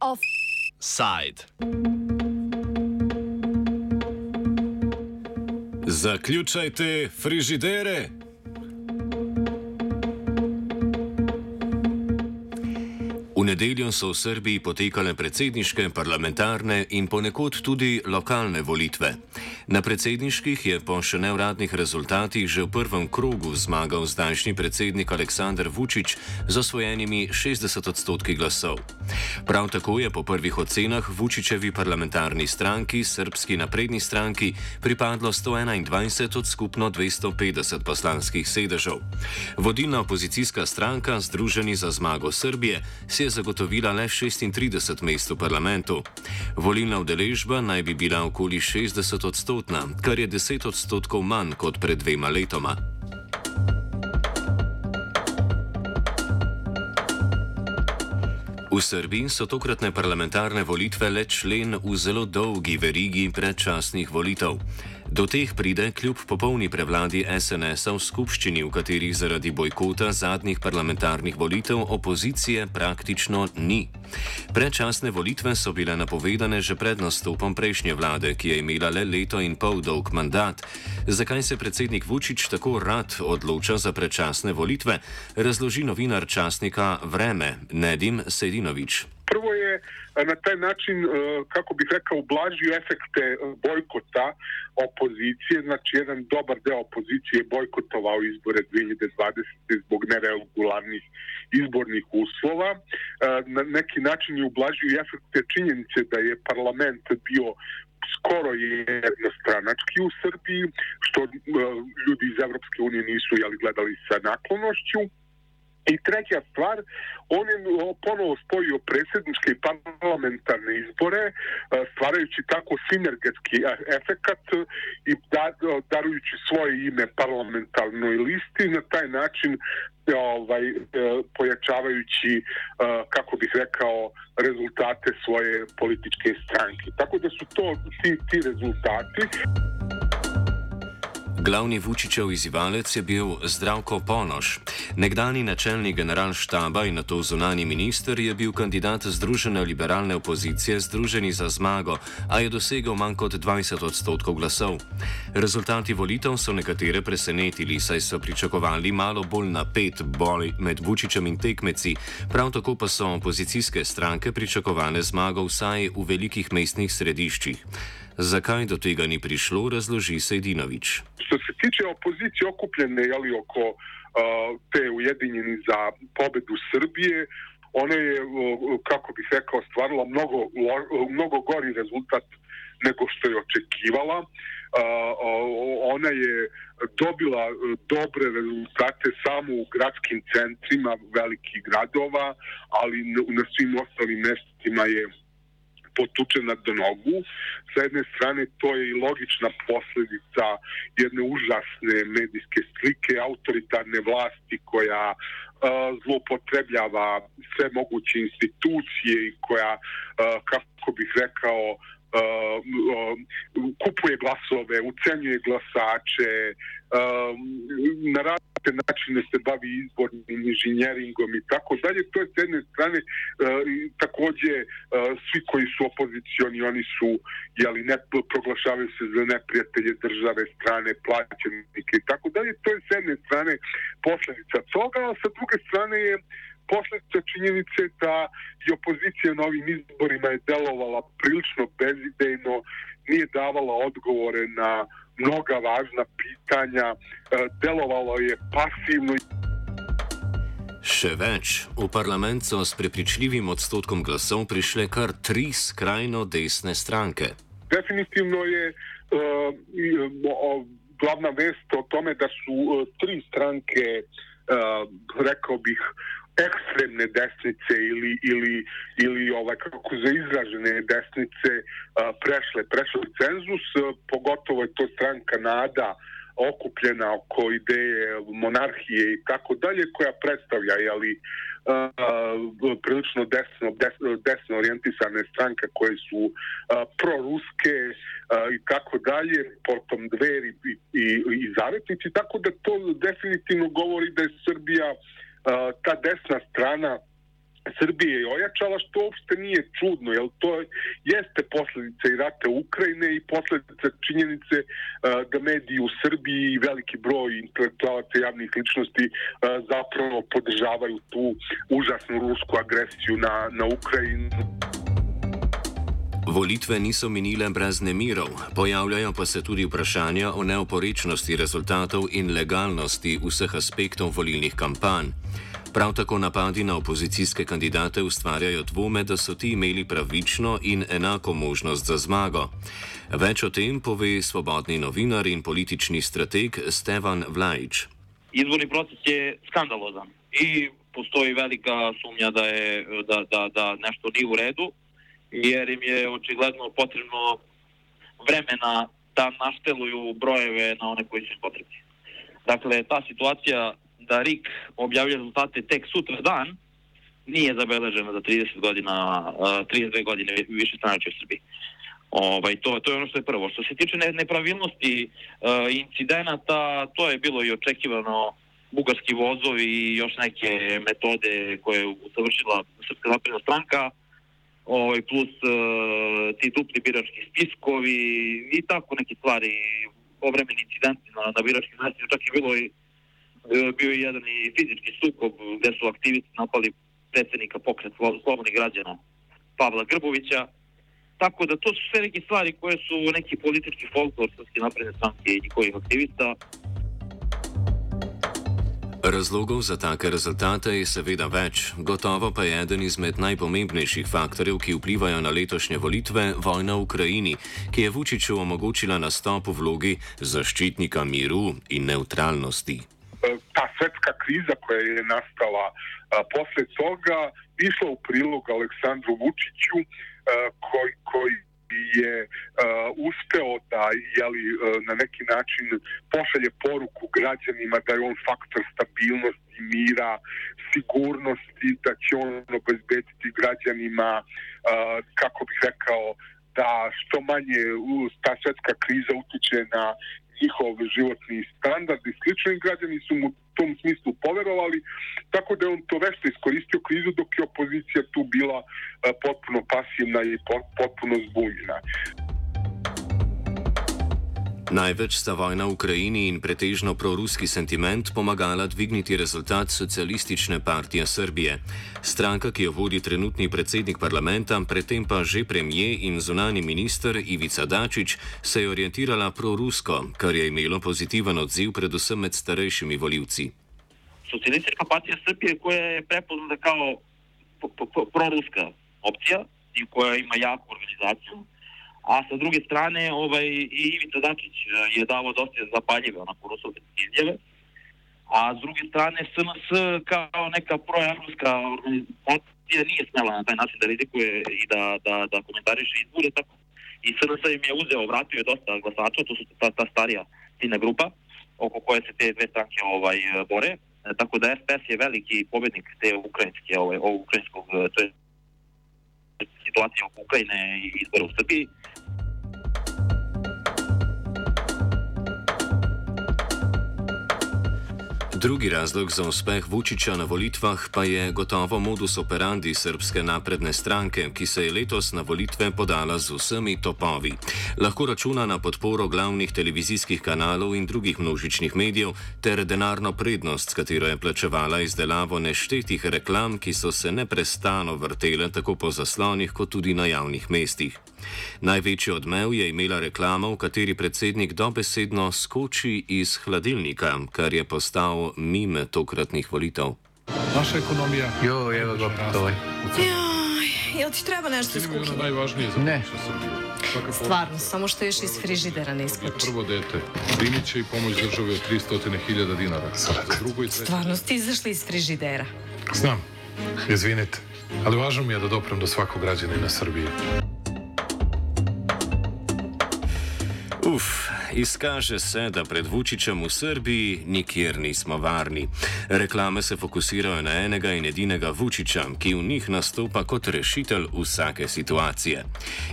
Offside. Zaključajte frižidere. Nedeljo so v Srbiji potekale predsedniške, parlamentarne in ponekod tudi lokalne volitve. Na predsedniških je po še neuradnih rezultatih že v prvem krogu zmagal zdajšnji predsednik Aleksandr Vučić z osvojenimi 60 odstotki glasov. Prav tako je po prvih ocenah Vučićevi parlamentarni stranki, Srbski napredni stranki, pripadlo 121 od skupno 250 poslanskih sedežev. Vodilna opozicijska stranka Združeni za zmago Srbije si je zagotovila le 36 mest v parlamentu. Volilna udeležba naj bi bila okoli 60 odstotna, kar je 10 odstotkov manj kot pred dvema letoma. V Srbiji so tokratne parlamentarne volitve le člen v zelo dolgi verigi predčasnih volitev. Do teh pride kljub popolni prevladi SNS-a v skupščini, v katerih zaradi bojkota zadnjih parlamentarnih volitev opozicije praktično ni. Predčasne volitve so bile napovedane že pred nastopom prejšnje vlade, ki je imela le leto in pol dolg mandat. Zakaj se predsednik Vučić tako rad odloča za predčasne volitve, razloži novinar časnika Vreme Nedim Sedinovič. Prvo je eh, na taj način, eh, kako bih rekao, ublažio efekte eh, bojkota opozicije. Znači, jedan dobar deo opozicije je bojkotovao izbore 2020. zbog neregularnih izbornih uslova. Na neki način je ublažio efekte činjenice da je parlament bio skoro jednostranački u Srbiji, što ljudi iz Evropske unije nisu jeli, gledali sa naklonošću. I treća stvar, on je ponovo spojio predsjedničke i parlamentarne izbore, e, stvarajući tako sinergetski efekat i darujući svoje ime parlamentarnoj listi, na taj način e, ovaj, e, pojačavajući, kako bih rekao, rezultate svoje političke stranke. Tako da su to ti, ti rezultati. Glavni Vučićev izzivalec je bil Zdravko Ponoš. Nekdani načelnik generalštaba in na to zunani minister je bil kandidat Združene liberalne opozicije Združeni za zmago, a je dosegel manj kot 20 odstotkov glasov. Rezultati volitev so nekatere presenetili, saj so pričakovali malo bolj napet boj med Vučićem in tekmeci, prav tako pa so opozicijske stranke pričakovale zmago vsaj v velikih mestnih središčih. Zakaj do tega ni prišlo, razloži Sejdinovič. Što se tiče opozicije okupljene jeli, oko uh, te Ujedinjeni za pobedu Srbije, ona je, uh, kako bih rekao, stvarila mnogo, mnogo gori rezultat nego što je očekivala. Uh, ona je dobila dobre rezultate samo u gradskim centrima velikih gradova, ali na svim ostalim mestima je potučena do nogu. Sa jedne strane to je i logična posljedica jedne užasne medijske slike autoritarne vlasti koja uh, zloupotrebljava sve moguće institucije i koja, uh, kako bih rekao, uh, kupuje glasove, ucenjuje glasače, na različite načine se bavi izbornim inženjeringom i tako dalje. To je s jedne strane e, takođe e, svi koji su opozicioni, oni su, jeli, ne proglašavaju se za neprijatelje države, strane, plaćenike i tako dalje. To je s jedne strane posledica toga, a sa druge strane je posledica činjenice da i opozicija na ovim izborima je delovala prilično bezidejno, nije davala odgovore na mnoga važna pitanja, delovalo je pasivno. Še več, v parlament so s prepričljivim odstotkom glasov prišle kar tri skrajno desne stranke. Definitivno je uh, glavna vest o tome da su uh, tri stranke, uh, rekao bih, ekstremne desnice ili, ili, ili ovaj, kako za izražene desnice uh, prešle, prešle cenzus, uh, pogotovo je to stranka Nada okupljena oko ideje monarhije i tako dalje, koja predstavlja jeli, uh, prilično desno, desno, desno orijentisane stranke koje su uh, proruske uh, i tako dalje, potom dveri i, i, i zavetnici, tako da to definitivno govori da je Srbija uh, ta desna strana Srbije je ojačala, što uopšte nije čudno, jer to jeste posljedica i rata Ukrajine i posljedica činjenice uh, da mediji u Srbiji i veliki broj intelektualaca javnih ličnosti uh, zapravo podržavaju tu užasnu rusku agresiju na, na Ukrajinu. Volitve niso minile brez nemirov, pojavljajo pa se tudi vprašanja o neoporečnosti rezultatov in legalnosti vseh aspektov volilnih kampanj. Prav tako napadi na opozicijske kandidate ustvarjajo dvome, da so ti imeli pravično in enako možnost za zmago. Več o tem pove svobodni novinar in politični strateg Stevan Vlajič. Izborni proces je skandalozan i postoji velika sumnja da, je, da, da, da nešto nije u redu, jer im je očigledno potrebno vremena da našteluju brojeve na one koji su potrebni. Dakle, ta situacija da RIK objavlja rezultate tek sutra dan, nije zabeležena za 30 godina, 32 godine više stranača u Srbiji. Ovaj, to, to je ono što je prvo. Što se tiče nepravilnosti uh, incidenata, to je bilo i očekivano bugarski vozovi i još neke metode koje je usavršila Srpska napredna stranka, ovaj, plus uh, ti dupli birački spiskovi i tako neke stvari, povremeni incidenti na, na biračkim mestima, čak je bilo i e, bio je jedan i fizički sukob gdje su aktivisti napali predsjednika pokret slobodnih građana Pavla Grbovića. Tako da to su sve neke stvari koje su neki politički folklor Srpske napredne stranke i njihovih aktivista. Razlogov za take rezultate je seveda več, gotovo pa je eden izmed najpomembnejših faktorjev, ki vplivajo na letošnje volitve, vojna v Ukrajini, ki je Vučiću omogočila nastop v vlogi zaščitnika miru in neutralnosti. ta svetska kriza koja je nastala a, posle toga išla u prilog Aleksandru Vučiću a, koji, koji je uh, uspeo da jeli, uh, na neki način pošalje poruku građanima da je on faktor stabilnosti, mira, sigurnosti, da će on obezbediti građanima, uh, kako bih rekao, da što manje ta svetska kriza utiče na njihov životni standard i slično. I građani su mu tom smislu poverovali, tako da je on to vešto iskoristio krizu dok je opozicija tu bila eh, potpuno pasivna i potpuno zbunjena. Največ sta vojna v Ukrajini in pretežno proruski sentiment pomagala dvigniti rezultat socialistične partije Srbije. Stranka, ki jo vodi trenutni predsednik parlamenta, predtem pa že premije in zunani minister Ivica Dačič, se je orientirala prorusko, kar je imelo pozitiven odziv predvsem med starejšimi voljivci. Socialistična partija Srbije, ki je prepoznata kot proruska opcija in ki ima jako organizacijo. A sa druge strane ovaj, i Ivica Dačić e, je dao dosta zapaljive onako rusovske izjave, a s druge strane SNS kao neka proevropska organizacija nije smela na taj način da rizikuje i da, da, da komentariše izbore, tako i SNS im je uzeo, vratio je dosta glasača, to su ta, ta starija ciljna grupa oko koje se te dve stranke ovaj, bore, e, tako da SPS je veliki pobednik te ukrajinske, ovaj, ovog ukrajinskog, e, to je situacije oko Ukrajine i izbora u Srbiji. Drugi razlog za uspeh Vučića na volitvah pa je gotovo modus operandi srpske napredne stranke, ki se je letos na volitve podala z vsemi topovi. Lahko računa na podporo glavnih televizijskih kanalov in drugih množičnih medijev ter denarno prednost, s katero je plačevala izdelavo neštetih reklam, ki so se neprestano vrtele tako po zaslonih kot tudi na javnih mestih. Največji odmev je imela reklama, v kateri predsednik dobesedno skoči iz hladilnika, kar je postal mime tokratnih volitev. Naša ekonomija. Jo, evo ga, to je. Jel ti treba nešto iz kuhinje? najvažnije za Ne. Stvarno, samo što još iz frižidera ne iskoči. Prvo dete primit će i pomoć države od 300.000 dinara. Za drugo i treće. Stvarno ste izašli iz frižidera. Znam, izvinite, ali važno mi je da doprem do svakog građanina Srbije. Uf, izkaže se, da pred Vučićem v Srbiji nikjer nismo varni. Reklame se fokusirajo na enega in edinega Vučića, ki v njih nastopa kot rešitelj vsake situacije.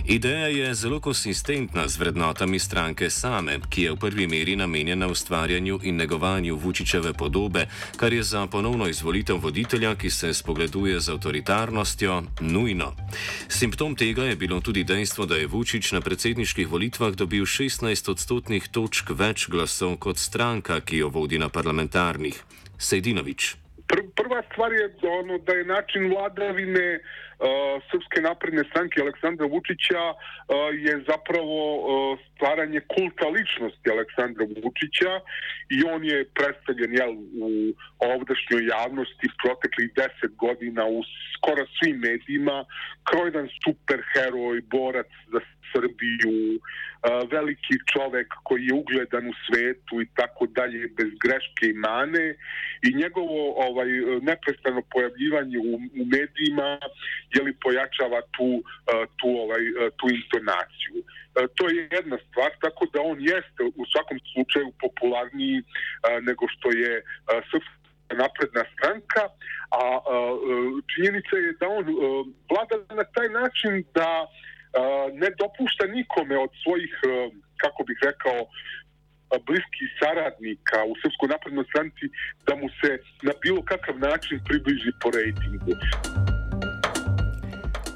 Ideja je zelo konsistentna z vrednotami stranke same, ki je v prvi meri namenjena ustvarjanju in negovanju Vučićeve podobe, kar je za ponovno izvolitev voditelja, ki se spogleduje z avtoritarnostjo, nujno. Simptom tega je bilo tudi dejstvo, da je Vučić na predsedniških volitvah dobil 16 odstotnih točk več glasov kot stranka, ki jo vodi na parlamentarnih. Sejdinovič. Pr prva stvar je ono, da je način vladavine uh, Srpske napredne stranke Aleksandra Vučića uh, je zapravo uh, stvaranje kulta ličnosti Aleksandra Vučića i on je predstavljen jel, u ovdašnjoj javnosti proteklih deset godina u skoro svim medijima kao jedan superheroj, borac za Srbiju, veliki čovek koji je ugledan u svetu i tako dalje, bez greške i mane i njegovo ovaj neprestano pojavljivanje u, u medijima je li pojačava tu, tu, ovaj, tu intonaciju. To je jedna stvar, tako da on jeste u svakom slučaju popularniji nego što je srpska napredna stranka, a činjenica je da on vlada na taj način da ne dopušta nikome od svojih, kako bih rekao, bliskih saradnika u Srpskoj naprednoj stranci da mu se na bilo kakav način približi po rejtingu.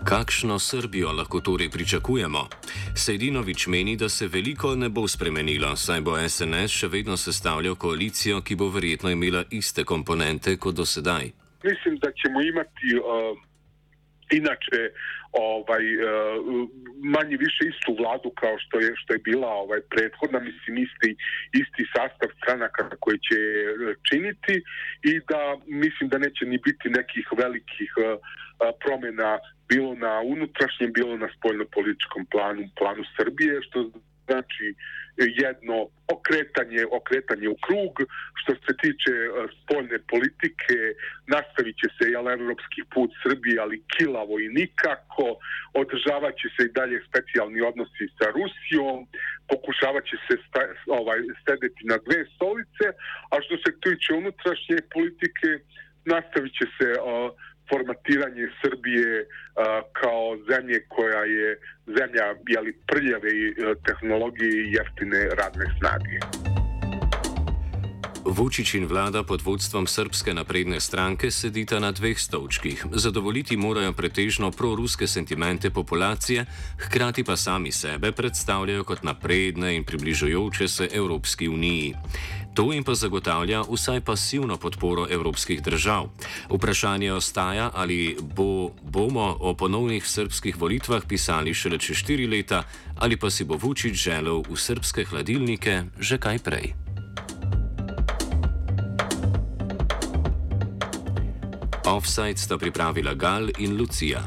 Kakšno Srbijo lahko torej pričakujemo? Sejdinovič meni, da se veliko ne bo spremenilo, saj bo SNS še vedno sestavljal koalicijo, ki bo verjetno imela iste komponente kot do sedaj. Mislim, da ćemo imati uh, inače ovaj e, manje više istu vladu kao što je što je bila ovaj prethodna mislim isti isti sastav stranaka koje će činiti i da mislim da neće ni biti nekih velikih e, e, promjena bilo na unutrašnjem bilo na spoljnopolitičkom planu planu Srbije što znači jedno okretanje, okretanje u krug. Što se tiče e, spoljne politike, nastavit će se jel, evropski put Srbije, ali kilavo i nikako. Održavat će se i dalje specijalni odnosi sa Rusijom, pokušavat će se sta, ovaj, stedeti na dve stolice, a što se tiče unutrašnje politike, nastavit će se uh, formatiranje Srbije uh, kao zemlje koja je zemlja jeli, prljave tehnologije i jeftine radne snage. Vučić in vlada pod vodstvom Srpske napredne stranke sedita na dveh stolčkih. Zadovoljiti morajo pretežno proruske sentimente populacije, hkrati pa sami sebe predstavljajo kot napredne in približujoče se Evropski uniji. To jim pa zagotavlja vsaj pasivno podporo evropskih držav. Vprašanje ostaja, ali bo, bomo o ponovnih srpskih volitvah pisali šele čez štiri leta, ali pa si bo Vučić želel v srpske hladilnike že kaj prej. Offside sta pripravila Gal in Lucija.